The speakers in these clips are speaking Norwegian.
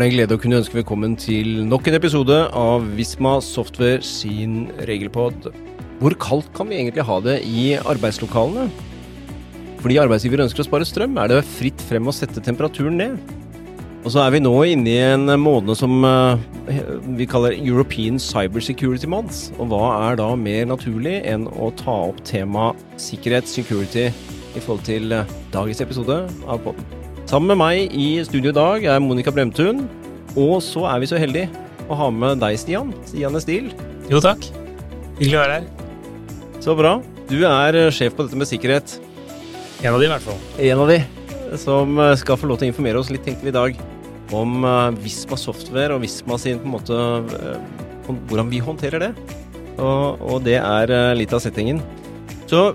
er det en glede å kunne ønske velkommen til nok en episode av Visma Software sin regelpod. Hvor kaldt kan vi egentlig ha det i arbeidslokalene? Fordi arbeidsgiver ønsker å spare strøm, er det fritt frem å sette temperaturen ned. Og så er vi nå inne i en måned som uh, vi kaller European Cybersecurity Month. Og hva er da mer naturlig enn å ta opp tema sikkerhet, security, i forhold til uh, dagens episode av podden. Sammen med meg i studio i dag er Monica Bremtun. Og så er vi så heldige å ha med deg, Stian. Stian Estil. Jo, takk. Hyggelig å være her. Så bra. Du er eh, sjef på dette med sikkerhet. En av de, i hvert fall. En av de som eh, skal få lov til å informere oss litt, tenkte vi i dag, om uh, Visma Software og Visma sin på en måte Hvordan vi håndterer det. Og, og det er litt av settingen. Så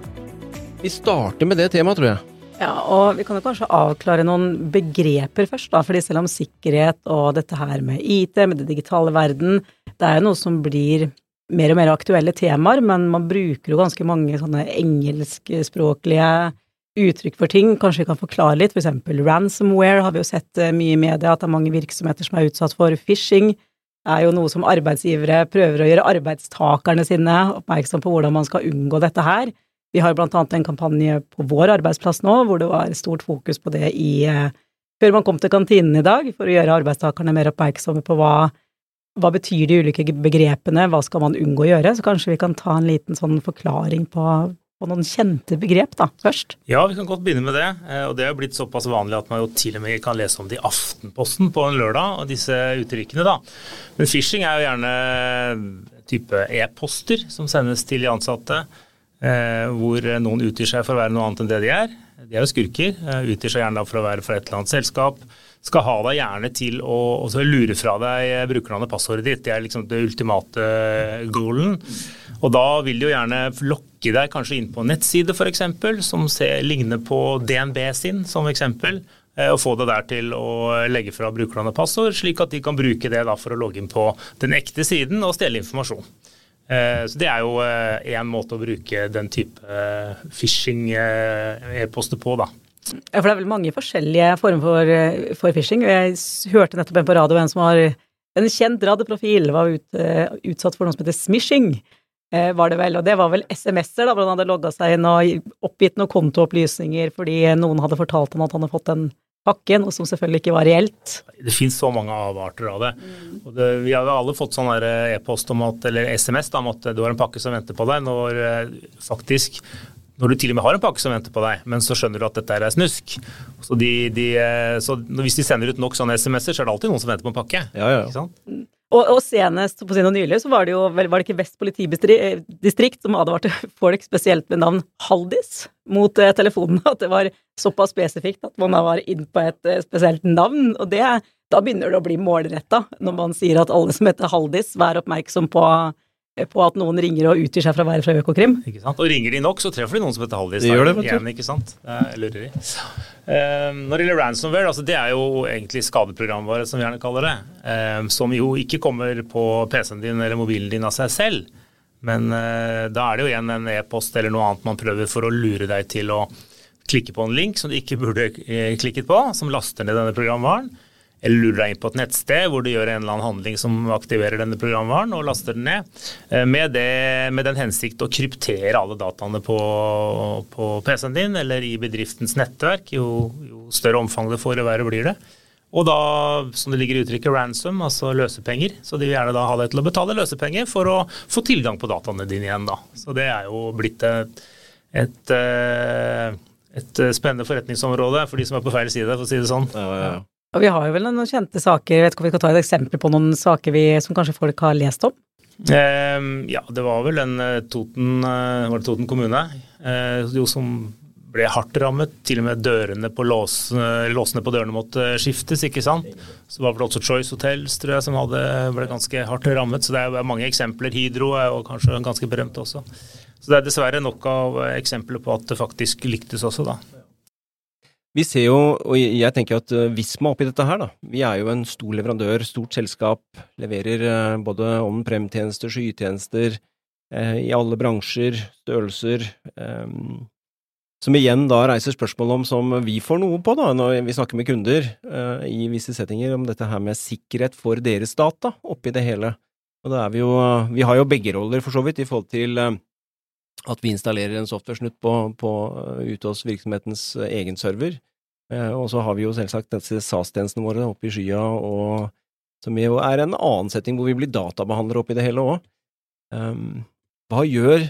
vi starter med det temaet, tror jeg. Ja, og vi kan jo kanskje avklare noen begreper først, da. fordi selv om sikkerhet og dette her med IT, med det digitale verden, det er jo noe som blir mer og mer aktuelle temaer, men man bruker jo ganske mange sånne engelskspråklige uttrykk for ting. Kanskje vi kan forklare litt, for eksempel ransomware har vi jo sett eh, mye i media, at det er mange virksomheter som er utsatt for phishing. Det er jo noe som arbeidsgivere prøver å gjøre arbeidstakerne sine oppmerksom på hvordan man skal unngå dette her. Vi har blant annet en kampanje på vår arbeidsplass nå hvor det var stort fokus på det i eh, før man kom til kantinen i dag, for å gjøre arbeidstakerne mer oppmerksomme på hva, hva betyr de ulike begrepene, hva skal man unngå å gjøre, så kanskje vi kan ta en liten sånn forklaring på, på noen kjente begrep da, først. Ja, vi kan godt begynne med det. Eh, og det er blitt såpass vanlig at man jo til og med kan lese om det i Aftenposten på en lørdag, og disse uttrykkene, da. Men phishing er jo gjerne type e-poster som sendes til de ansatte. Eh, hvor noen utgir seg for å være noe annet enn det de er. De er jo skurker. Eh, utgir seg gjerne for å være fra et eller annet selskap. Skal ha deg gjerne til å lure fra deg brukernavnet passordet ditt. Det er liksom det ultimate goalen. Og da vil de jo gjerne lokke deg kanskje inn på en nettside f.eks. som ser, ligner på DNB sin som eksempel. Eh, og få det der til å legge fra brukernavn og passord, slik at de kan bruke det for å logge inn på den ekte siden og stjele informasjon. Eh, så Det er jo én eh, måte å bruke den type eh, phishing-e-poster på, da. Ja, for det er vel mange forskjellige former for, for phishing. Jeg hørte nettopp en på radio en som har en kjent radioprofil, var ut, utsatt for noe som heter smishing. Var det vel, og det var vel SMS-er, da, hvor han hadde logga seg inn og oppgitt noen kontoopplysninger fordi noen hadde fortalt ham at han hadde fått en pakke, og som selvfølgelig ikke var reelt. Det finnes så mange avarter av det. Mm. det vi har jo alle fått sånn e-post om at, eller SMS da, om at du har en pakke som venter på deg, når eh, faktisk når du til og med har en pakke som venter på deg, men så skjønner du at dette er snusk. Så, de, de, eh, så hvis de sender ut nok sånne SMS-er, så er det alltid noen som venter på en pakke. Ja, ja. Ikke sant? Mm. Og, og, senest på sin nylig så var det jo var det ikke Vest politidistrikt som advarte folk spesielt med navn Haldis mot eh, telefonen. At det var såpass spesifikt at man var inn på et eh, spesielt navn. Og det, da begynner det å bli målretta, når man sier at alle som heter Haldis, vær oppmerksom på på at noen ringer og utgir seg fra å være fra Økokrim. Ikke sant? Og ringer de nok, så treffer de noen som heter Haldis. Det gjør det, vet du. Igjen, ikke sant? Det er lureri. Uh, når det gjelder ransomware, altså det er jo egentlig skadeprogramvare, som vi gjerne kaller det. Uh, som jo ikke kommer på PC-en din eller mobilen din av seg selv. Men uh, da er det jo igjen en e-post eller noe annet man prøver for å lure deg til å klikke på en link som du ikke burde eh, klikket på, som laster ned denne programvaren eller lurer deg inn på et nettsted hvor du gjør en eller annen handling som aktiverer denne programvaren og laster den ned, eh, med, det, med den hensikt å kryptere alle dataene på, på PC-en din eller i bedriftens nettverk. Jo, jo større omfang det får, jo verre blir det. Og da, som det ligger i uttrykket, ransom, altså løsepenger. Så de vil gjerne da ha deg til å betale løsepenger for å få tilgang på dataene dine igjen, da. Så det er jo blitt et, et, eh, et spennende forretningsområde for de som er på feil side, for å si det sånn. Ja, ja, ja. Og vi har jo vel noen kjente saker, vet ikke om vi kan ta et eksempel på noen saker vi, som kanskje folk har lest om? Eh, ja, det var vel en eh, Toten, eh, var det Toten kommune eh, jo som ble hardt rammet. Til og med dørene på lås, låsene på dørene måtte skiftes, ikke sant. Så var det også Choice Hotels tror jeg, som hadde, ble ganske hardt rammet. Så det er mange eksempler. Hydro er jo kanskje ganske berømt også. Så det er dessverre nok av eksempler på at det faktisk lyktes også, da. Vi ser jo, og jeg tenker at eh, Visma oppi dette her, da. Vi er jo en stor leverandør, stort selskap. Leverer eh, både om prem-tjenester, skytjenester, eh, i alle bransjer, størrelser. Som igjen da reiser spørsmål om som vi får noe på da, når vi snakker med kunder eh, i visse settinger, om dette her med sikkerhet for deres data oppi det hele. Og da er vi jo Vi har jo begge roller, for så vidt, i forhold til at vi installerer en software-snutt på, på ute hos virksomhetens egen server. Uh, og så har vi jo selvsagt disse SAS-tjenestene våre oppe i skya, og som er en annen setting hvor vi blir databehandlere oppi det hele òg. Um, hva gjør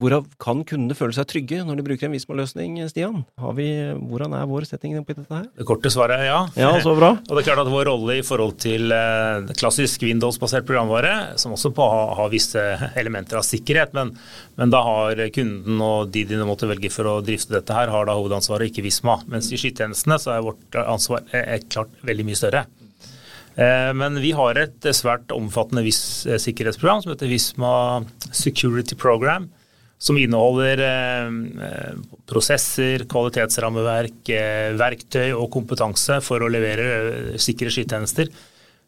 Hvorav kan kundene føle seg trygge når de bruker en Visma-løsning, Stian? Vi, hvordan er vår setting oppi dette her? Det korte svaret er ja. Ja, så bra. og det er klart at Vår rolle i forhold til eh, klassisk Windows-basert programvare, som også på, har visse elementer av sikkerhet, men, men, da har kunden og de de måtte velge for å drifte dette her, har da hovedansvaret, ikke Visma. Mens i skytjenestene så er vårt ansvar er klart veldig mye større. Eh, men vi har et svært omfattende sikkerhetsprogram som heter Visma Security Program som inneholder eh, prosesser, kvalitetsrammeverk, eh, verktøy og kompetanse for å levere eh, sikre skytjenester.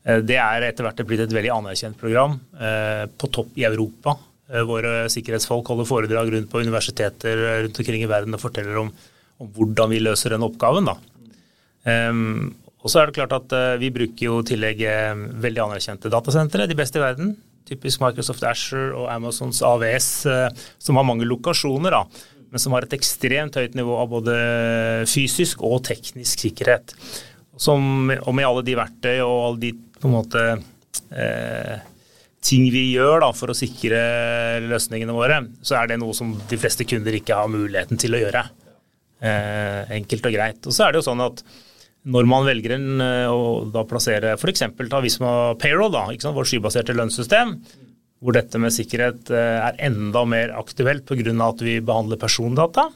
Det er etter hvert blitt et veldig anerkjent program på topp i Europa. Våre sikkerhetsfolk holder foredrag rundt på universiteter rundt omkring i verden og forteller om, om hvordan vi løser den oppgaven. Um, og så er det klart at Vi bruker jo i tillegg veldig anerkjente datasentre, de beste i verden typisk Microsoft Asher og Amazons AVS, eh, som har mange lokasjoner, da, men som har et ekstremt høyt nivå av både fysisk og teknisk sikkerhet. Som, og med alle de verktøy og alle de på en måte eh, ting vi gjør da, for å sikre løsningene våre, så er det noe som de fleste kunder ikke har muligheten til å gjøre. Eh, enkelt og greit. Og så er det jo sånn at når man velger en, eh, å da plassere f.eks. Visma Payroll, da, ikke sant, vårt skybaserte lønnssystem, hvor dette med sikkerhet eh, er enda mer aktuelt pga. at vi behandler persondata.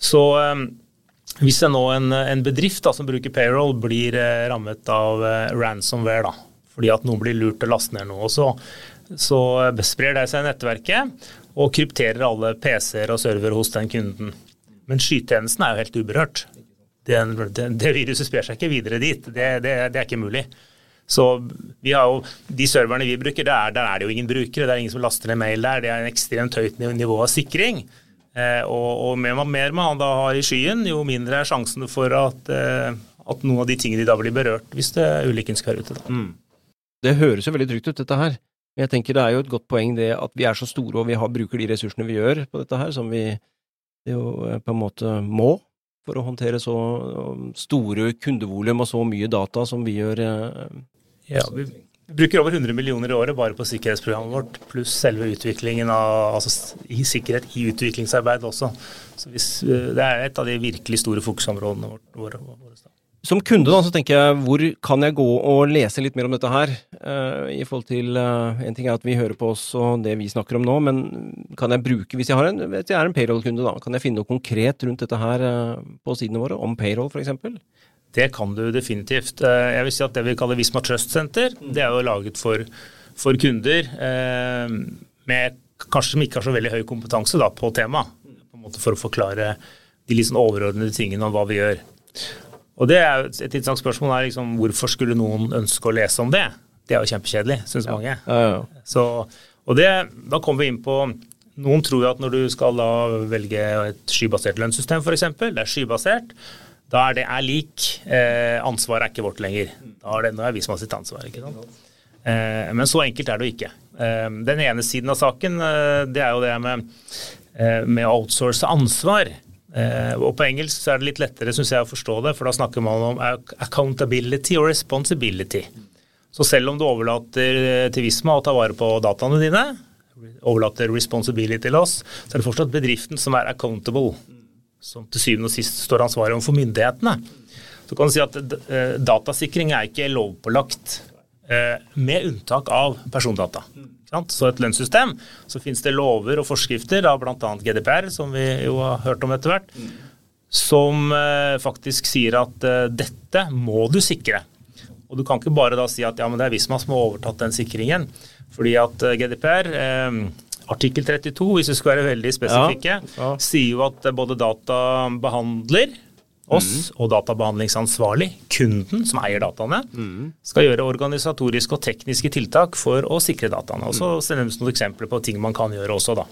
Så eh, hvis nå en, en bedrift da, som bruker payroll blir rammet av ransomware, da, fordi at noen blir lurt til å laste ned noe, så, så sprer det seg i nettverket og krypterer alle PC-er og servere hos den kunden. Men skytjenesten er jo helt uberørt den, det viruset sprer seg ikke videre dit. Det, det, det, er ikke mulig. Så jo, De serverne vi bruker, der, der, er det jo ingen brukere. Det er ingen som laster ned mail der. Det er en ekstremt høyt nivå av sikring. Eh, og, og mer, mer, man da har i skyen, jo mindre er sjansen for at, eh, at noen av de tingene de da blir berørt, hvis det, ulykken skal være ute. Mm. Det høres jo veldig trygt ut, dette her. Jeg tenker Det er jo et godt poeng det at vi er så store og vi har, bruker de ressursene vi gjør på dette her, som vi jo eh, på en måte må for å håndtere så store kundevolum og så mye data som vi gjør. Eh, ja, vi bruker over 100 millioner i året bare på sikkerhetsprogrammet vårt, pluss selve utviklingen av altså, i sikkerhet i utviklingsarbeid også. Så hvis, eh, det er et av de virkelig store fokusområdene våre. våre som kunde da, så tenker jeg, hvor kan jeg gå og lese litt mer om dette her? Uh, I forhold til uh, En ting er at vi hører på oss og det vi snakker om nå, men kan jeg bruke, hvis jeg, har en, hvis jeg er en payroll-kunde, da, kan jeg finne noe konkret rundt dette her uh, på sidene våre, om payroll f.eks.? Det kan du definitivt. Jeg vil si at Det vi kaller Visma Trust Center, det er jo laget for, for kunder med kanskje som ikke har så veldig høy kompetanse da, på temaet, for å forklare de litt sånn overordnede tingene om hva vi gjør. Og det er Et interessant spørsmål er liksom, hvorfor skulle noen ønske å lese om det? Det er jo kjempekjedelig, syns ja. mange. Ja, ja, Så, og det, Da kommer vi inn på Noen tror jo at når du skal da velge et skybasert lønnssystem f.eks., det er skybasert, da er det er lik. Eh, ansvaret er ikke vårt lenger. Da er det, nå er vi som har sitt ansvar. ikke sant? Eh, men så enkelt er det jo ikke. Eh, den ene siden av saken, eh, det er jo det med, eh, med å outsource ansvar. Eh, og På engelsk så er det litt lettere synes jeg, å forstå det, for da snakker man om accountability og responsibility. Så selv om du overlater eh, til Visma å ta vare på dataene dine, overlater responsibility til oss, så er det fortsatt bedriften som er accountable, som til syvende og sist står ansvarlig overfor myndighetene. Så kan du si at eh, datasikring er ikke lovpålagt, eh, med unntak av persondata. Så et lønnssystem, så finnes det lover og forskrifter, bl.a. GDPR, som vi jo har hørt om etter hvert, som eh, faktisk sier at eh, dette må du sikre. Og du kan ikke bare da si at ja, men det er Visma som har overtatt den sikringen. Fordi at eh, GDPR, eh, artikkel 32, hvis vi skal være veldig spesifikke, ja, ja. sier jo at både databehandler Oss og databehandlingsansvarlig, kunden som eier dataene, skal gjøre organisatoriske og tekniske tiltak for å sikre dataene. Og så nevnes noen eksempler på ting man kan gjøre også, da.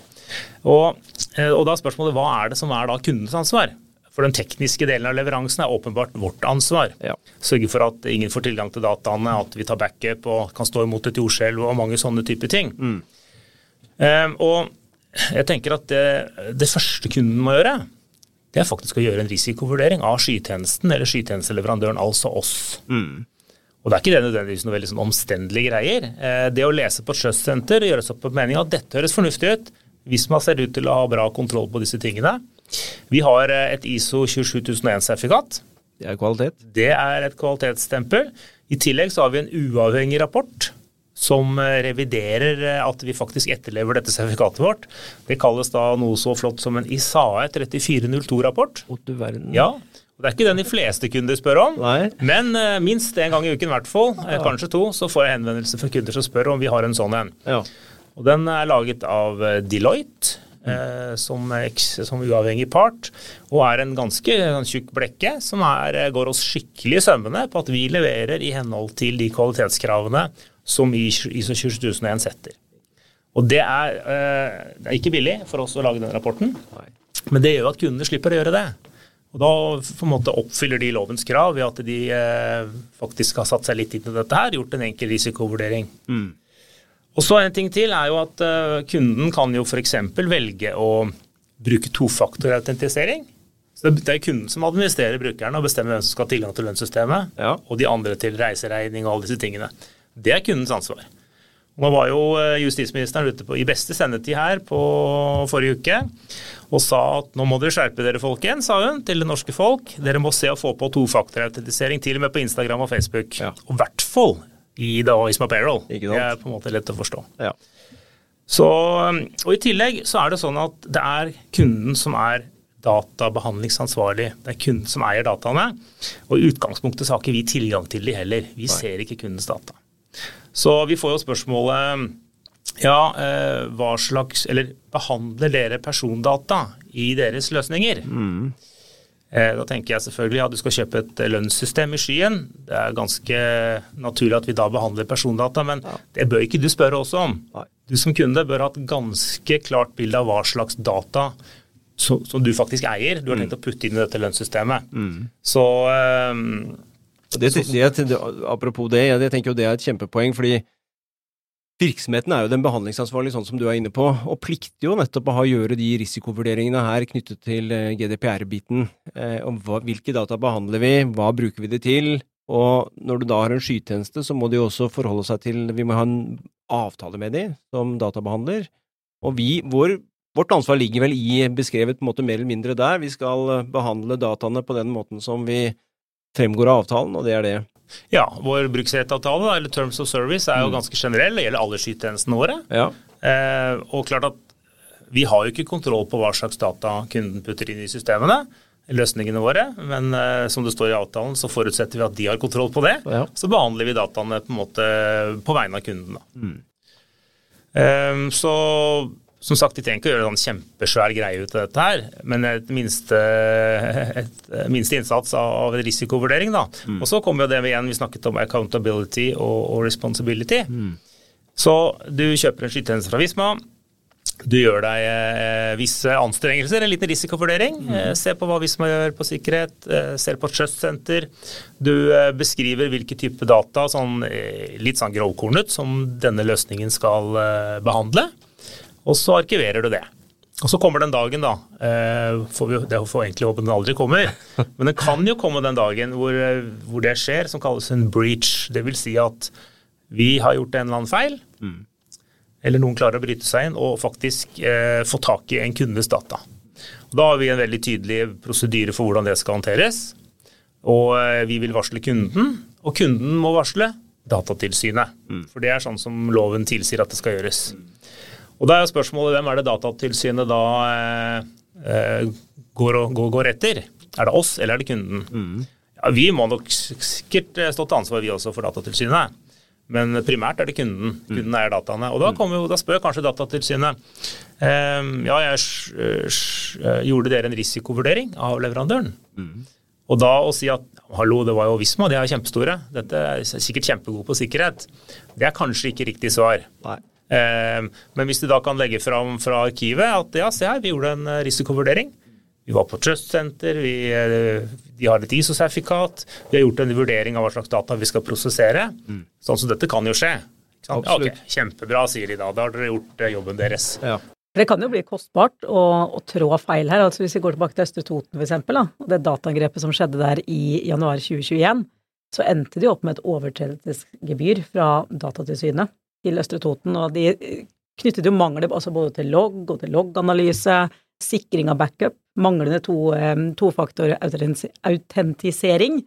Og, eh, og da er spørsmålet hva er det som er da kundens ansvar? For den tekniske delen av leveransen er åpenbart vårt ansvar. Ja. Sørge for at ingen får tilgang til dataene, at vi tar backup og kan stå imot et jordskjelv og mange sånne typer ting. Eh, og jeg tenker at det, det første kunden må gjøre, det er faktisk å gjøre en risikovurdering av skytjenesten eller skytjenesteleverandøren, altså oss. Og det er ikke det nødvendigvis noe veldig sånn omstendelige greier. Eh, Det å lese på et sjøsenter og gjøre seg opp en mening at dette høres fornuftig ut, hvis man ser ut til å ha bra kontroll på disse tingene. Vi har eh, et ISO 27001-sertifikat. Det er kvalitet. Det er et kvalitetsstempel. I tillegg så har vi en uavhengig rapport som eh, reviderer eh, at vi faktisk etterlever dette sertifikatet vårt. Det kalles da noe så flott som en ISAE 3402-rapport. Å, du verden. Ja, og det er ikke den de fleste kunder spør om. Nei. Men uh, minst en gang i uken i hvert fall, ja. kanskje to, så får jeg henvendelser fra kunder som spør om vi har en sånn en. Ja. Og den er laget av Deloitte. Mm. som, som uavhengig part, og er en ganske en tjukk blekke som er, går oss skikkelig i sømmene på at vi leverer i henhold til de kvalitetskravene som ISO 27001 setter. Og det er, eh, det er ikke billig for oss å lage den rapporten, men det gjør at kundene slipper å gjøre det. Og da på en måte oppfyller de lovens krav ved at de eh, faktisk har satt seg litt inn i dette her, gjort en enkel risikovurdering. Og så en ting til er jo at eh, kunden kan jo f.eks. velge å bruke tofaktorautentisering. Så det er kunden som administrerer brukeren og bestemmer hvem som skal ha tilgang til lønnssystemet, Ja. og de andre til reiseregning og alle disse tingene. Det er kundens ansvar. Nå var jo eh, justisministeren ute på, i beste sendetid her på forrige uke og sa at nå må dere skjerpe dere, folkens, sa hun til det norske folk. Dere må se å få på tofaktorautentisering, til og med på Instagram og Facebook. Ja. Og i hvert fall i da Isma Payroll. Ikke Det er på en måte lett å forstå. Ja. Så, og I tillegg så er det sånn at det er kunden som er databehandlingsansvarlig. Det er kunden som eier dataene. Og i utgangspunktet så har ikke vi tilgang til de heller. Vi ser ikke kundens data. Så vi får jo spørsmålet ja, eh, hva slags Eller behandler dere persondata i deres løsninger? Mm. Da tenker jeg selvfølgelig at du skal kjøpe et eh, lønnssystem i skyen. Det er ganske naturlig at vi da behandler persondata, men det bør ikke du spørre oss om. Nei. Du som kunde bør ha et ganske klart bilde av hva slags data som, som du faktisk eier, du har tenkt å putte inn i dette lønnssystemet. Så eh, Det, det, apropos det, jeg, jeg tenker jo det er et kjempepoeng, fordi virksomheten er jo den behandlingsansvarlige, sånn som du er inne på, og plikter jo nettopp å ha gjøre de risikovurderingene her knyttet til eh, GDPR-biten. Eh, om hva, hvilke data behandler vi, hva bruker vi det til, og når du da har en skytjeneste, så må de jo også forholde seg til Vi må ha en avtale med de som databehandler, og vi, vår Vårt ansvar ligger vel i beskrevet på en måte mer eller mindre der. Vi skal eh, behandle dataene på den måten som vi fremgår av avtalen, og det er det. ja, vår bruksrettavtale, eller Terms of Service, er jo ganske generell. Det gjelder alle skytjenestene våre. Ja. Eh, og klart at vi har jo ikke kontroll på hva slags data kunden putter inn i systemene, løsningene våre, men eh, som det står i avtalen, så forutsetter vi at de har kontroll på det. Ja. Så behandler vi dataene på en måte på vegne av kunden. Da. Eh, så som sagt, de trenger ikke å gjøre en sånn kjempesvær greie ut av dette her, men et minste, et minste innsats av en risikovurdering. da. Og så kommer jo det igjen, vi snakket om accountability og, og responsibility. Så du kjøper en skytjeneste fra Visma. Du gjør deg eh, visse anstrengelser, en liten risikovurdering. Eh, ser på hva Visma gjør på sikkerhet, eh, ser på Trust Center. Du eh, beskriver hvilke type data, sånn, eh, litt sånn grovkornet, som denne løsningen skal eh, behandle. Og så arkiverer du det. Og så kommer den dagen, da. Eh, får vi, det får egentlig håpe den aldri kommer. Men den kan jo komme den dagen hvor, eh, hvor det skjer, som kalles en breach. Det vil si at vi har gjort en eller annen feil, eller noen klarer å bryte seg inn og faktisk eh, få tak i en kundes data. Og da har vi en veldig tydelig prosedyre for hvordan det skal håndteres. Og eh, vi vil varsle kunden, og kunden må varsle Datatilsynet. For det er sånn som loven tilsier at det skal gjøres. Og da er spørsmålet hvem er det Datatilsynet da eh, eh, går, og, går, går etter? Er det oss, eller er det kunden? Ja, vi må nok sikkert eh, stå til ansvar, vi også, for Datatilsynet. Men primært er det kunden. Kunden eier dataene. Og da, kommer jo, da spør kanskje Datatilsynet eh, ja, jeg gjorde dere en risikovurdering av leverandøren. Og da å si at hallo, det var jo Visma, de er kjempestore, dette er sikkert kjempegode på sikkerhet, det er kanskje ikke riktig svar. Nei. Eh, men hvis du da kan legge fram fra arkivet at ja, se her, vi gjorde en eh, risikovurdering. Vi var på Trust Center, vi, eh, de har et ISO-sertifikat, vi har gjort en vurdering av hva slags data vi skal prosessere. Mm. Sånn som dette kan jo skje. Ja, okay. Kjempebra, sier de da. Da har dere gjort jobben deres. Ja. Det kan jo bli kostbart å, å trå feil her. altså Hvis vi går tilbake til Østre Toten f.eks., og det dataangrepet som skjedde der i januar 2021, så endte de opp med et overtredelsesgebyr fra Datatilsynet til Østre Toten. Og de knyttet jo mangler altså både til logg og til logganalyse, sikring av backup, manglende to, tofaktor autentisering.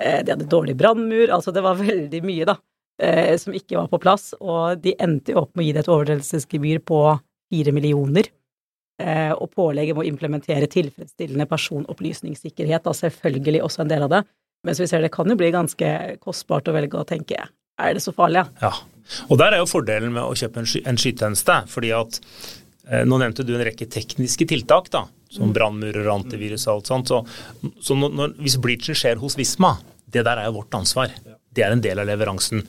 Eh, de hadde dårlig brannmur, altså det var veldig mye, da, eh, som ikke var på plass. Og de endte jo opp med å gi det et overtredelsesgebyr på fire millioner. Eh, og pålegget å implementere tilfredsstillende personopplysningssikkerhet, da selvfølgelig også en del av det. Mens vi ser det kan jo bli ganske kostbart å velge å tenke er det så farlig? Ja. Og der er jo fordelen med å kjøpe en, sky en skytjeneste. fordi at eh, nå nevnte du en rekke tekniske tiltak, da, som mm. brannmurer, antivirus og alt sånt. Så, så når, hvis breachen skjer hos Visma, det der er jo vårt ansvar. Det er en del av leveransen.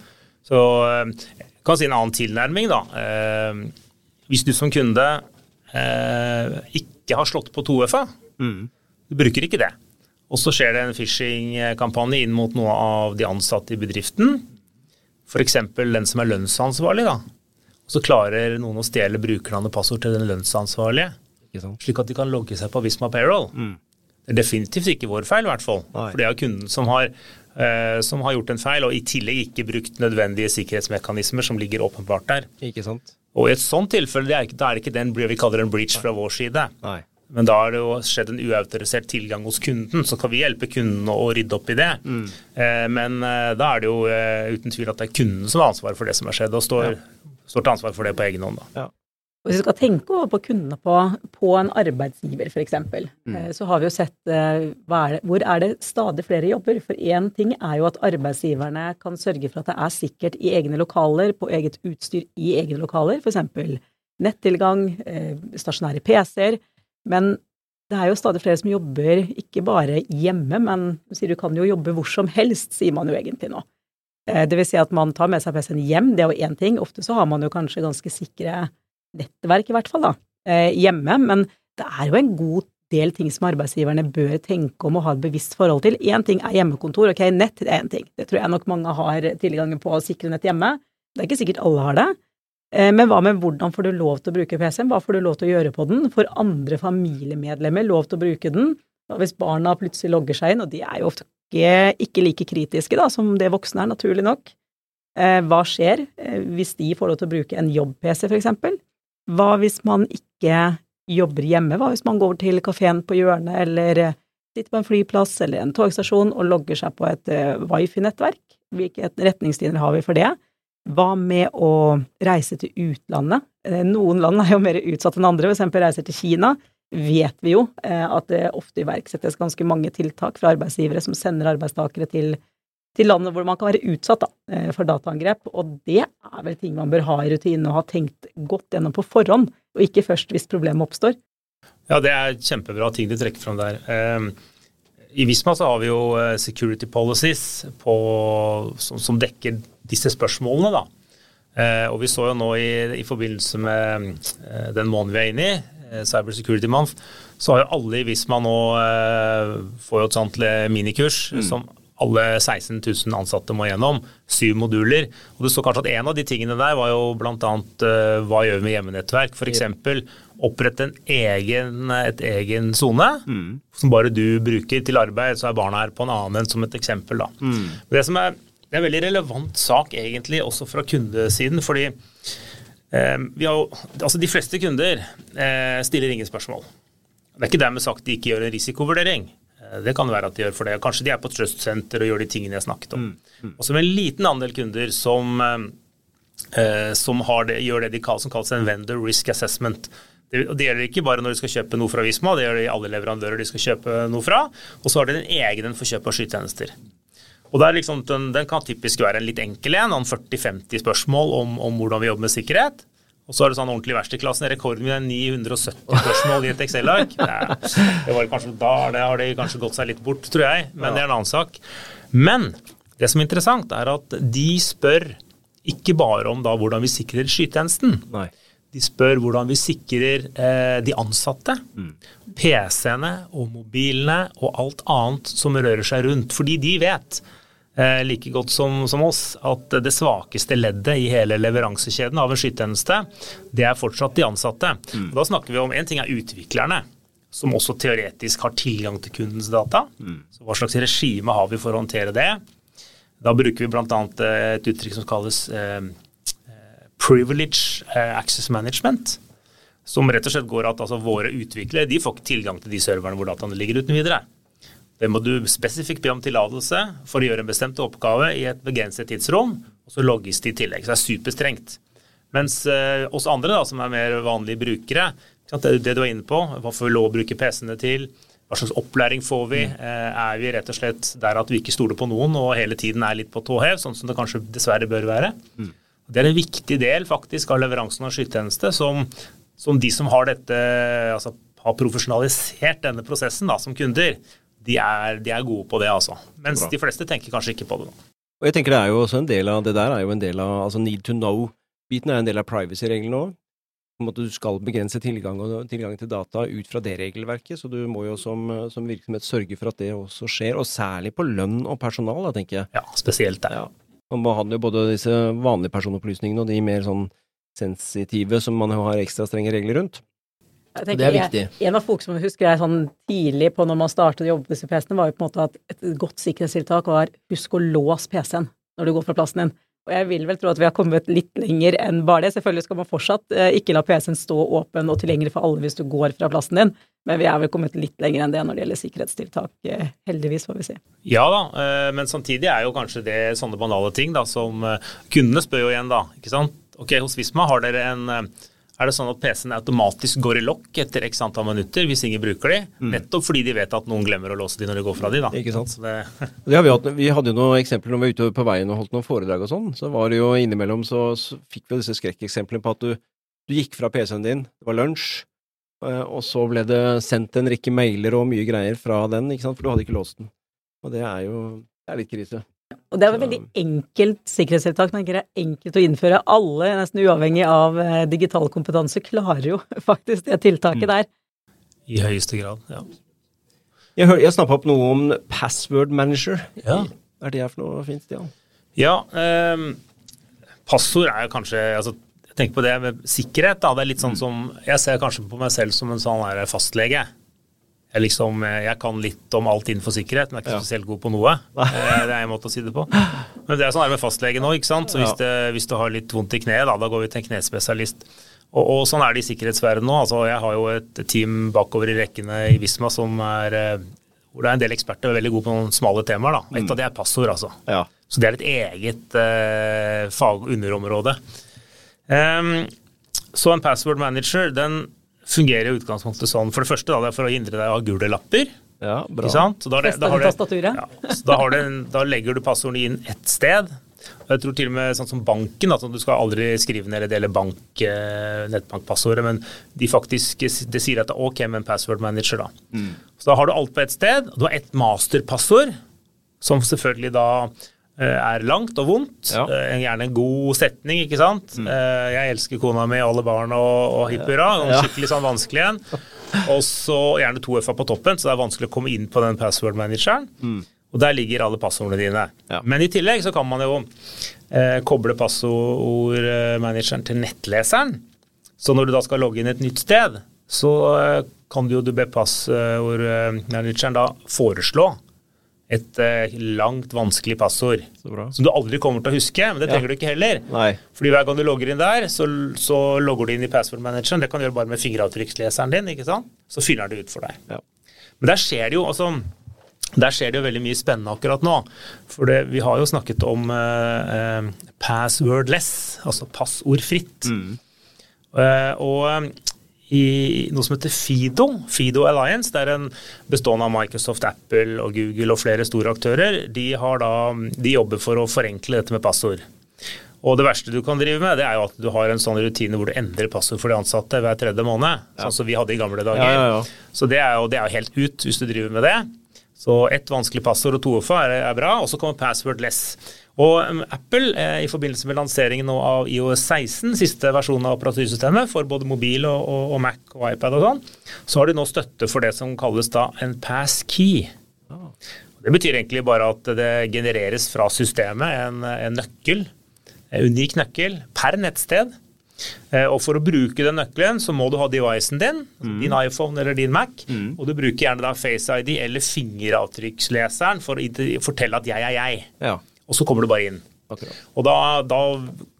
Så jeg eh, kan si en annen tilnærming, da. Eh, hvis du som kunde eh, ikke har slått på 2FA, mm. du bruker ikke det, og så skjer det en phishing-kampanje inn mot noe av de ansatte i bedriften, f.eks. den som er lønnsansvarlig, da. Og så klarer noen å stjele brukernavn og passord til den lønnsansvarlige, slik at de kan logge seg på Visma Payroll. Mm. Det er definitivt ikke vår feil, i hvert fall. Nei. For det er kunden som har, eh, som har, gjort en feil, og i tillegg ikke brukt nødvendige sikkerhetsmekanismer som ligger åpenbart der. Ikke sant? Og i et sånt tilfelle, det er da er det ikke den vi kaller en breach fra vår side. Nei. Men da har det jo skjedd en uautorisert tilgang hos kunden, så kan vi hjelpe kunden å rydde opp i det. Mm. Eh, men eh, da er det jo eh, uten tvil at det er kunden som har ansvaret for det som har skjedd, og står, ja. står til ansvar for det på egen hånd. da. Ja. Hvis vi skal tenke over på kundene på, på en arbeidsgiver, f.eks., mm. Eh, så har vi jo sett eh, er det, hvor er det stadig flere jobber. For én ting er jo at arbeidsgiverne kan sørge for at det er sikkert i egne lokaler, på eget utstyr i egne lokaler, f.eks. nettilgang, eh, stasjonære PC-er. Men det er jo stadig flere som jobber ikke bare hjemme, men du sier du kan jo jobbe hvor som helst, sier man jo egentlig nå. Det vil si at man tar med seg PC-en hjem, det er jo én ting. Ofte så har man jo kanskje ganske sikre nettverk, i hvert fall, da, eh, hjemme. Men det er jo en god del ting som arbeidsgiverne bør tenke om og ha et bevisst forhold til. Én ting er hjemmekontor, ok, nett er én ting. Det tror jeg nok mange har tilgang på å sikre nett hjemme. Det er ikke sikkert alle har det. Eh, men hva med hvordan får du lov til å bruke PC-en, hva får du lov til å gjøre på den? Får andre familiemedlemmer lov til å bruke den? Og hvis barna plutselig logger seg inn, og de er jo ofte ikke, ikke like kritiske da, som det voksne er, naturlig nok. Eh, hva skjer hvis de får lov til å bruke en jobb-PC, for eksempel? Hva hvis man ikke jobber hjemme? Hva hvis man går til kafeen på hjørnet, eller eh, sitter på en flyplass eller en togstasjon og logger seg på et wifi-nettverk? Hvilke retningslinjer har vi for det? Hva med å reise til utlandet? Eh, noen land er jo mer utsatt enn andre, f.eks. reiser til Kina. Vet vi jo at det ofte iverksettes ganske mange tiltak fra arbeidsgivere som sender arbeidstakere til til landet hvor man kan være utsatt da, eh, for dataangrep. Og det er vel ting man bør ha i rutinen og ha tenkt godt gjennom på forhånd, og ikke først hvis problemet oppstår. Ja, det er kjempebra ting du trekker fram der. Ehm, I Visma så har vi jo eh, security policies på, som, som, dekker disse spørsmålene, da. Eh, og vi så jo nå i, i forbindelse med den måneden vi er inne i, Cyber Security Month, så har jo alle i Visma nå får jo et sånt minikurs mm. som alle 16 000 ansatte må gjennom. Syv moduler. Og det så kanskje at En av de tingene der var jo bl.a. Uh, eh, hva gjør vi med hjemmenettverk? F.eks. opprette en egen, et egen sone mm. som bare du bruker til arbeid. Så er barna her på en annen enn som et eksempel. Da. Mm. Det, som er, det er en veldig relevant sak egentlig også fra kundesiden. fordi eh, har, altså De fleste kunder eh, stiller ingen spørsmål. Det er ikke dermed sagt de ikke gjør en risikovurdering. Eh, det kan være at de gjør for det. Kanskje de er på Trust Center og gjør de tingene jeg snakket om. Mm. Mm. Og så med en liten andel kunder som, eh, som det, gjør det de kaller, som kalles en vendor risk assessment. Det, det, gjelder ikke bare når de skal kjøpe noe fra Visma, det gjør i alle leverandører de skal kjøpe noe fra. Og så har de en egen for kjøp av skytjenester. Og liksom, den, den, kan typisk være en litt enkel en, 40-50 spørsmål om, om, hvordan vi jobber med sikkerhet. Og så er det sånn ordentlig verkstedklassen. Rekorden min er 970 spørsmål i et Excel-ark. Det, det var kanskje, da har det kanskje gått seg litt bort, tror jeg, men det er en annen sak. Men det som er interessant, er at de spør ikke bare om da hvordan vi sikrer skytjenesten. Nei. De spør hvordan vi sikrer eh, de ansatte, PC-ene og mobilene og alt annet som rører seg rundt. Fordi de vet like godt som, som oss at det svakeste leddet i hele leveransekjeden av en skytjeneste, det er fortsatt de ansatte. Og da snakker vi om En ting er utviklerne, som også teoretisk har tilgang til kundens data. Så hva slags regime har vi for å håndtere det? Da bruker vi bl.a. et uttrykk som kalles eh, privilege eh, access management. Som rett og slett går at altså, våre utviklere de får ikke tilgang til de serverne hvor dataene ligger uten videre. Det må du spesifikt be om tillatelse for å gjøre en bestemt oppgave i et begrenset tidsrom, og så logges det i tillegg. Så det er superstrengt. Mens eh, oss andre, da, som er mer vanlige brukere, det, det du er inne på, hva får vi lov å bruke PC-ene til? Hva slags opplæring får vi? Eh, er vi rett og slett der at vi ikke stoler på noen og hele tiden er litt på tå hev, sånn som det kanskje dessverre bør være? Det er en viktig del faktisk av leveransen av skytjeneste som, som de som har dette, altså har profesjonalisert denne prosessen da, som kunder, de er, de er gode på det, altså. Mens Bra. de fleste tenker kanskje ikke på det. nå. Og jeg tenker det er jo også en del av det der er jo en del av altså need to know-biten er en del av privacy-reglene òg. Du skal begrense tilgang, og, tilgang til data ut fra det regelverket, så du må jo som, som virksomhet sørge for at det også skjer, og særlig på lønn og personal, da, tenker jeg. Ja, spesielt der. Ja. Man behandler jo både disse vanlige personopplysningene og de mer sånn sensitive som man har ekstra strenge regler rundt. Jeg Det er viktig. En, en av folk som jeg husker jeg sånn tidlig på når man startet å jobbe med disse PC-ene, var jo på en måte at et godt sikkerhetstiltak var husk å låse PC-en når du går fra plassen din. Og jeg vil vel tro at vi har kommet litt lenger enn bare det. Selvfølgelig skal man fortsatt eh, ikke la PC-en stå åpen og tilgjengelig for alle hvis du går fra plassen din, men vi er vel kommet litt lenger enn det når det gjelder sikkerhetstiltak. Eh, heldigvis, får vi si. Ja da, eh, men samtidig er jo kanskje det sånne banale ting da, som eh, kundene spør jo igjen da, ikke sant? Ok, hos Visma har dere en eh, er det sånn at PC-en automatisk går i lokk etter x antall minutter hvis ingen bruker de? Nettopp fordi de vet at noen glemmer å låse de når de går fra de, da. Ikke sant. Det, Det har vi, hatt, vi hadde jo noen eksempler når vi var ute på veien og holdt noen foredrag og sånn. Så var det jo innimellom så, så fikk vi disse skrekkeksemplene på at du, du gikk fra PC-en din, det var lunsj, eh, og så ble det sendt en rekke mailer og mye greier fra den, ikke sant, for du hadde ikke låst den. Og det er jo det er litt krise. Og det er jo et veldig enkelt sikkerhetstiltak, men det er enkelt å innføre. Alle, nesten uavhengig av eh, digital kompetanse, klarer jo faktisk det tiltaket der. I høyeste grad, ja. Jeg, hør, jeg snappa opp noe om password manager. Ja. Er det for noe fint, Stian? Ja, Eh, passord er jo kanskje altså, Jeg tenker på det med sikkerhet. Da. Det er litt sånn som Jeg ser kanskje på meg selv som en sånn fastlege. Jeg, liksom, eh, jeg kan litt om alt innenfor sikkerhet, men jeg er ikke Ja. spesielt god på noe. Eh, Det er en måte å si det på. Men det er sånn her med fastlege nå, ikke sant. Så hvis, det, hvis du har litt vondt i kneet, da, da går vi til en knespesialist. Og, og sånn er det i sikkerhetsverdenen nå. Altså, jeg har jo et team bakover i rekkene i Visma som er eh, hvor det er en del eksperter veldig gode på noen smale temaer. da. Et av det er passord, altså. Ja. Så det er et eget eh, fag-underområde. Ehm, så en password manager den fungerer i utgangspunktet sånn. For det første da, det er for å hindre deg av gule lapper. ja, bra. Ikke sant? Så Da, det- da, har det- ja, da, har det, da legger du passordene inn ett sted. Og jeg tror til og med sånn som banken, at du skal aldri skrive ned eller dele bank, eh, nettbankpassordet, men de faktisk det sier at det er ok med en password manager. da. Så da har du alt på ett sted. og Du har ett masterpassord, som selvfølgelig da er langt og vondt. Ja. Eh, Gjerne en god setning, ikke sant. Mm. Jeg elsker kona mi, alle barn og, og hipp hurra. Ja. Skikkelig sånn vanskelig en. Og så gjerne to F-er på toppen, så det er vanskelig å komme inn på den password-manageren. Og der ligger alle passordene dine. Ja. Men i tillegg så kan man jo eh, koble passordmanageren til nettleseren. Så når du da skal logge inn et nytt sted, så eh, kan du jo du be passordmanageren da foreslå et eh, langt, vanskelig passord. Så bra. Som du aldri kommer til å huske, men det trenger du ikke heller. Nei. Fordi hver gang du logger inn der, så, så logger du inn i password-manageren. Det kan du gjøre bare med fingeravtrykksleseren din, ikke sant? Så fyller den det ut for deg. Ja. Men der skjer det jo altså, der skjer det jo veldig mye spennende akkurat nå. For det, vi har jo snakket om eh, eh, passwordless, altså passordfritt. Eh, og eh, i noe som heter Fido, Fido Alliance, det er en bestående av Microsoft, Apple og Google og flere store aktører, de, har da, de jobber for å forenkle dette med passord. Og det verste du kan drive med, det er jo at du har en sånn rutine hvor du endrer passord for de ansatte hver tredje måned. Sånn som vi hadde i gamle dager. Ja, ja, ja. Så det er, jo, det er jo helt ut hvis du driver med det. Så ett vanskelig passord og to OFA er, er bra, og så kommer passwordless. Og um, Apple, eh, i forbindelse med lanseringen av IOS 16, siste versjonen av operativsystemet for både mobil og, og, og Mac og iPad og sånn, så har de nå støtte for det som kalles da en passkey. Det betyr egentlig bare at det genereres fra systemet en, en nøkkel, en unik nøkkel, per nettsted. Eh, Og for å bruke den nøkkelen, så må du ha devicen din, din iPhone eller din Mac, og du bruker gjerne da Face ID eller fingeravtrykksleseren for å fortelle at jeg er jeg. ja. Og så kommer du bare inn. Akkurat. Og da, da,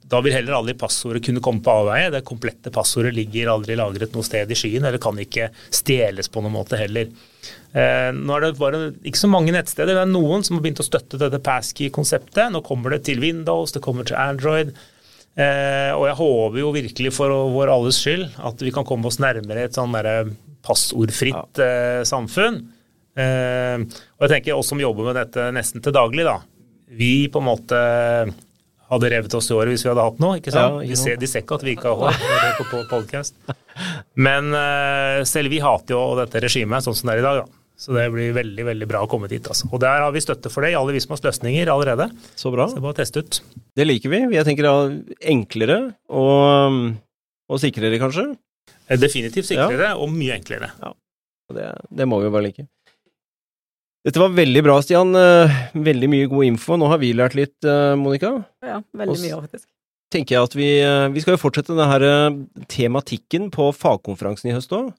da vil heller aldri passordet kunne komme på avveie. Det komplette passordet ligger aldri lagret noe sted i skyen, eller kan ikke stjeles på noen måte heller. Eh, nå er det bare ikke så mange nettsteder. Det er noen som har begynt å støtte dette passkey-konseptet. Nå kommer det til Windows, det kommer til Android. Eh, og jeg håper jo virkelig for vår alles skyld at vi kan komme oss nærmere et sånn derre passordfritt eh, samfunn. Eh, og jeg tenker oss som jobber med dette nesten til daglig, da. Vi på en måte hadde revet oss i håret hvis vi hadde hatt noe. ikke sant? Ja, de, ser, de ser ikke at vi ikke har hår på, på podcast. Men eh, selv vi hater jo dette regimet sånn som det er i dag. da. Så det blir veldig veldig bra å komme dit. altså. Og der har vi støtte for det i alle Vismas løsninger allerede. Så bra. Så bare teste ut. Det liker vi. Jeg tenker da enklere og, og sikrere, kanskje. Eh, Definitivt sikrere og mye enklere. Og Det, det må vi jo bare like. Dette var veldig bra, Stian. Eh, Veldig mye god info. Nå har vi lært litt, eh, Monica. Ja, veldig mye faktisk. tenker jeg at vi, eh, vi skal jo fortsette denne tematikken på fagkonferansen i høst òg.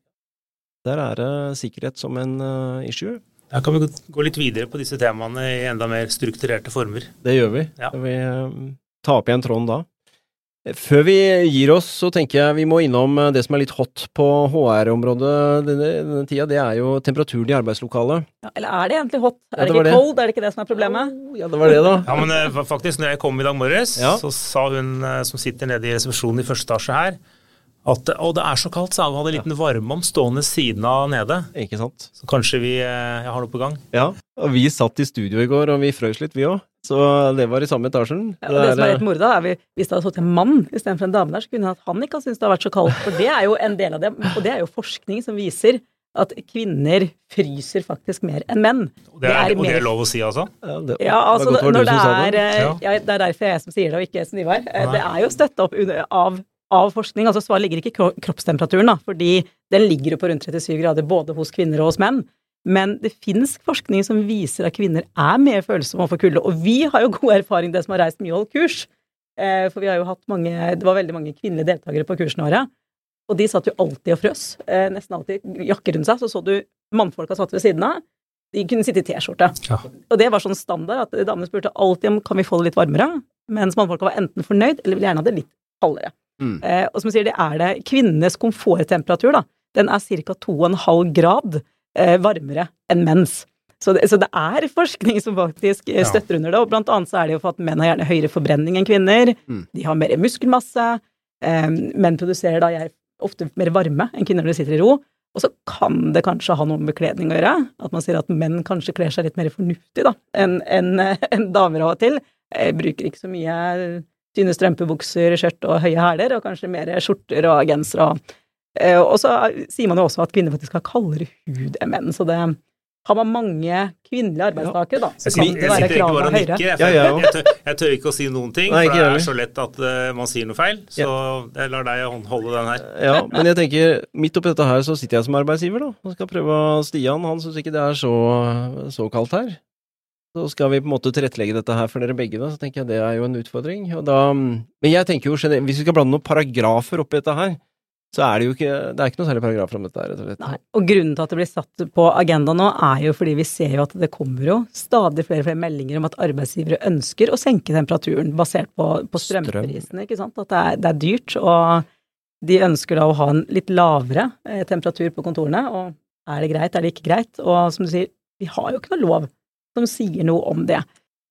Der er det sikkerhet som en issue. Da kan vi gå- litt videre på disse temaene i enda mer strukturerte former. Det gjør vi. Ja. Skal vi tar ta opp igjen tråden da. Før vi gir oss, så tenker jeg vi må innom eh, det som er litt hot på HR-området denne, denne tida. Det er jo temperaturen i arbeidslokalet. Ja, eller er det egentlig hot? Ja, Er det det ikke det. cold? Er det ikke det som er problemet? Oh, Ja, det var det, da. Ja, men eh, faktisk, når jeg kom i dag morges, Ja. så sa hun eh, som sitter nede i resepsjonen i første etasje her, at å, det er så kaldt, sa hun. Hadde en liten varme om stående siden av nede. Ikke sant? Så kanskje vi jeg har noe på gang. Ja. Og vi satt i studio i går, og vi frøs litt, vi òg. Så det var i samme etasjen. Ja, og det som er er, litt morda, er vi, hvis det hadde stått en mann istedenfor en dame der, så kunne at han ikke ha syntes det har vært så kaldt. For det er jo en del av det. Og det er jo forskning som viser at kvinner fryser faktisk mer enn menn. Og det er, og det er lov å si, altså? ja, det, Ja, altså det når det det er eh, Ja. ja, Det er derfor jeg som sier det, og ikke Snivar. Eh, Nei. Det er jo støtta opp av, av forskning. Altså svaret ligger ikke i kroppstemperaturen, da, fordi den ligger jo på rundt 37 grader både hos kvinner og hos menn. Men det finnes forskning som viser at kvinner er mer følsomme overfor kulde. Og vi har jo god erfaring, det som har reist mye og holdt kurs. Eh, For vi har jo hatt mange Det var veldig mange kvinnelige deltakere på kursene våre. Og de satt jo alltid og frøs. Eh, Nesten alltid jakke rundt seg. Så så du mannfolka satt ved siden av. De kunne sitte i T-skjorte. Ja. Og det var sånn standard at damene spurte alltid om kan vi få det litt varmere, mens mannfolka var enten fornøyd eller ville gjerne ha det litt kaldere. Mm. Eh, og som jeg sier, det er det kvinnenes komforttemperatur, da. Den er ca. 2,5 grad varmere enn mens. Så det, så det er forskning som faktisk eh, Ja. støtter under det, og blant annet så er det jo for at menn har gjerne høyere forbrenning enn kvinner. Mm. De har mer muskelmasse. Eh, menn produserer da jeg, ofte mer varme enn kvinner når de sitter i ro. Og så kan det kanskje ha noe med bekledning å gjøre. At man sier at menn kanskje kler seg litt mer fornuftig da, enn en, en damer av og til. jeg bruker ikke så mye tynne strømpebukser, skjørt og høye hæler, og kanskje mer skjorter og gensere. Og, eh, og så sier man jo også at kvinner faktisk har kaldere hud enn menn, så det har man mange kvinnelige arbeidstakere, da, så Jeg kan det være kravene høyere. Jeg, Ja, ja. jeg, tør, jeg tør ikke å si noen ting, Nei, for det er så lett at uh, man sier noe feil. Så jeg lar deg håndholde holde den her. Ja, men jeg tenker, midt oppi dette her så sitter jeg som arbeidsgiver, da. Og skal prøve Stian, han syns ikke det er så, så kaldt her. Så skal vi på en måte tilrettelegge dette her for dere begge, da. Så tenker jeg det er jo en utfordring. Og da, men jeg tenker jo generelt, hvis vi skal blande noen paragrafer oppi dette her, så er det jo ikke Det er ikke noe særlig paragrafer om dette rett og slett. Nei, og grunnen til at det blir satt på agenda nå, er jo fordi vi ser jo at det kommer jo stadig flere og flere meldinger om at arbeidsgivere ønsker å senke temperaturen basert på, på strømprisene, ikke sant. At det er, det er dyrt, og de ønsker da å ha en litt lavere eh, temperatur på kontorene. Og er det greit, er det ikke greit? Og som du sier, vi har jo ikke noe lov som sier noe om det.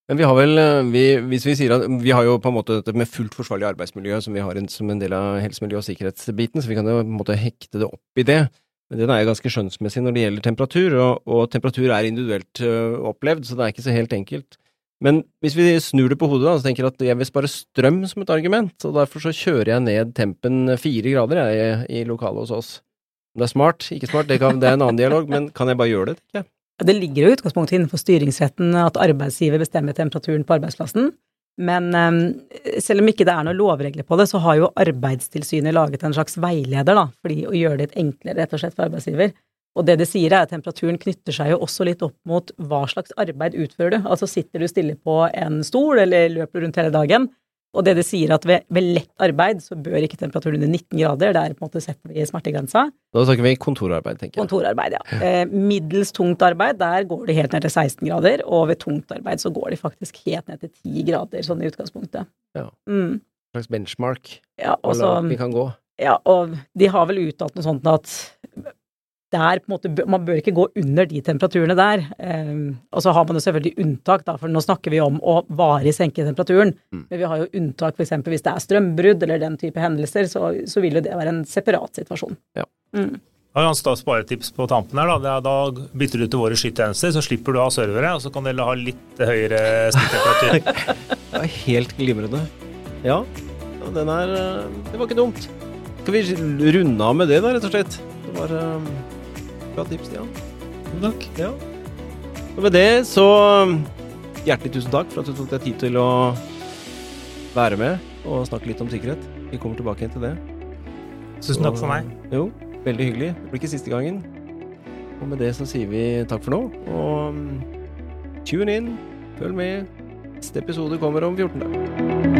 Men vi har vel, eh, vi, hvis vi sier at vi har jo på en måte dette med fullt forsvarlig arbeidsmiljø som vi har en, som en del av helse, miljø og sikkerhetsbiten, så vi kan jo på en måte hekte det opp i det. Men den er jo ganske skjønnsmessig når det gjelder temperatur, og, og temperatur er individuelt uh, opplevd, så det er ikke så helt enkelt. Men hvis vi snur det på hodet, da, så tenker jeg at jeg vil spare strøm som et argument, og derfor så kjører jeg ned tempen fire grader jeg, i, lokalet hos oss. Det er smart, ikke smart, det, kan, det er en annen dialog, men kan jeg bare gjøre det, tenker jeg. Det ligger jo i utgangspunktet innenfor styringsretten at arbeidsgiver bestemmer temperaturen på arbeidsplassen. Men um, selv om ikke det er noen lovregler på det, så har jo Arbeidstilsynet laget en slags veileder da, for å gjøre det litt enklere rett og slett for arbeidsgiver. Og det det sier er at temperaturen knytter seg jo også litt opp mot hva slags arbeid utfører du. Altså sitter du stille på en stol eller løper rundt hele dagen, og det det sier at ved, ved, lett arbeid så bør ikke temperaturen under 19 grader, der på en måte setter vi smertegrensa. Da snakker vi kontorarbeid, tenker jeg. Kontorarbeid, ja. Eh, middels tungt arbeid, der går det helt ned til 16 grader, og ved tungt arbeid så går det faktisk helt ned til 10 grader, sånn i utgangspunktet. Ja. Mm. En slags benchmark ja, også, vi kan gå. Ja, og de har vel uttalt noe sånt at der på en måte, Man bør ikke gå under de temperaturene der. Eh, og så har man jo selvfølgelig unntak, da, for nå snakker vi om å varig senke temperaturen. Mm. Men vi har jo unntak f.eks. hvis det er strømbrudd eller den type hendelser, så, så vil jo det være en separat situasjon. Ja. Mm. Jeg har et sparetips på tampen her. Da. da bytter du til våre skytjenester, så slipper du å ha servere, og så kan dere ha litt høyere snittemperatur. det er helt glimrende. Ja, den er eh, Det var ikke dumt. Skal vi runde av med det, da, rett og slett? Det var um Bra tips, Stian. Takk. Ja. Og med det så hjertelig tusen takk for at du tok deg tid til å være med og snakke litt om sikkerhet. Vi kommer tilbake igjen til det. Tusen takk for meg. Jo, veldig hyggelig. Det blir ikke siste gangen. Og med det så sier vi takk for nå, og tune in, følg med. Neste episode kommer om 14 dager.